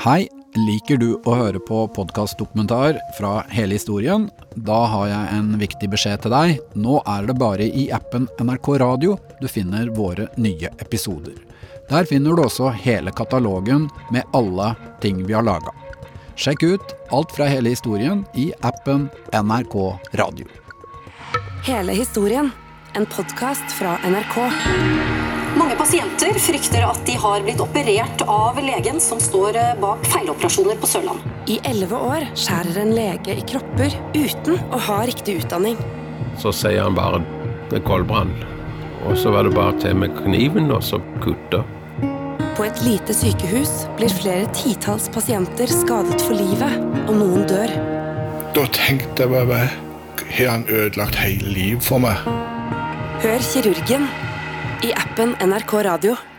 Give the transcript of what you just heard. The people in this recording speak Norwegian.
Hei, liker du å høre på podkastdokumentar fra hele historien? Da har jeg en viktig beskjed til deg. Nå er det bare i appen NRK Radio du finner våre nye episoder. Der finner du også hele katalogen med alle ting vi har laga. Sjekk ut alt fra hele historien i appen NRK Radio. Hele historien. En podkast fra NRK. Mange pasienter frykter at de har blitt operert av legen som står eh, bak feiloperasjoner på Sørlandet. I elleve år skjærer en lege i kropper uten å ha riktig utdanning. Så sier han bare det er koldbrann. Og så var det bare til med kniven og så kutte. På et lite sykehus blir flere titalls pasienter skadet for livet, og noen dør. Da tenkte jeg bare Har han ødelagt hele livet for meg? Hør kirurgen i appen NRK Radio.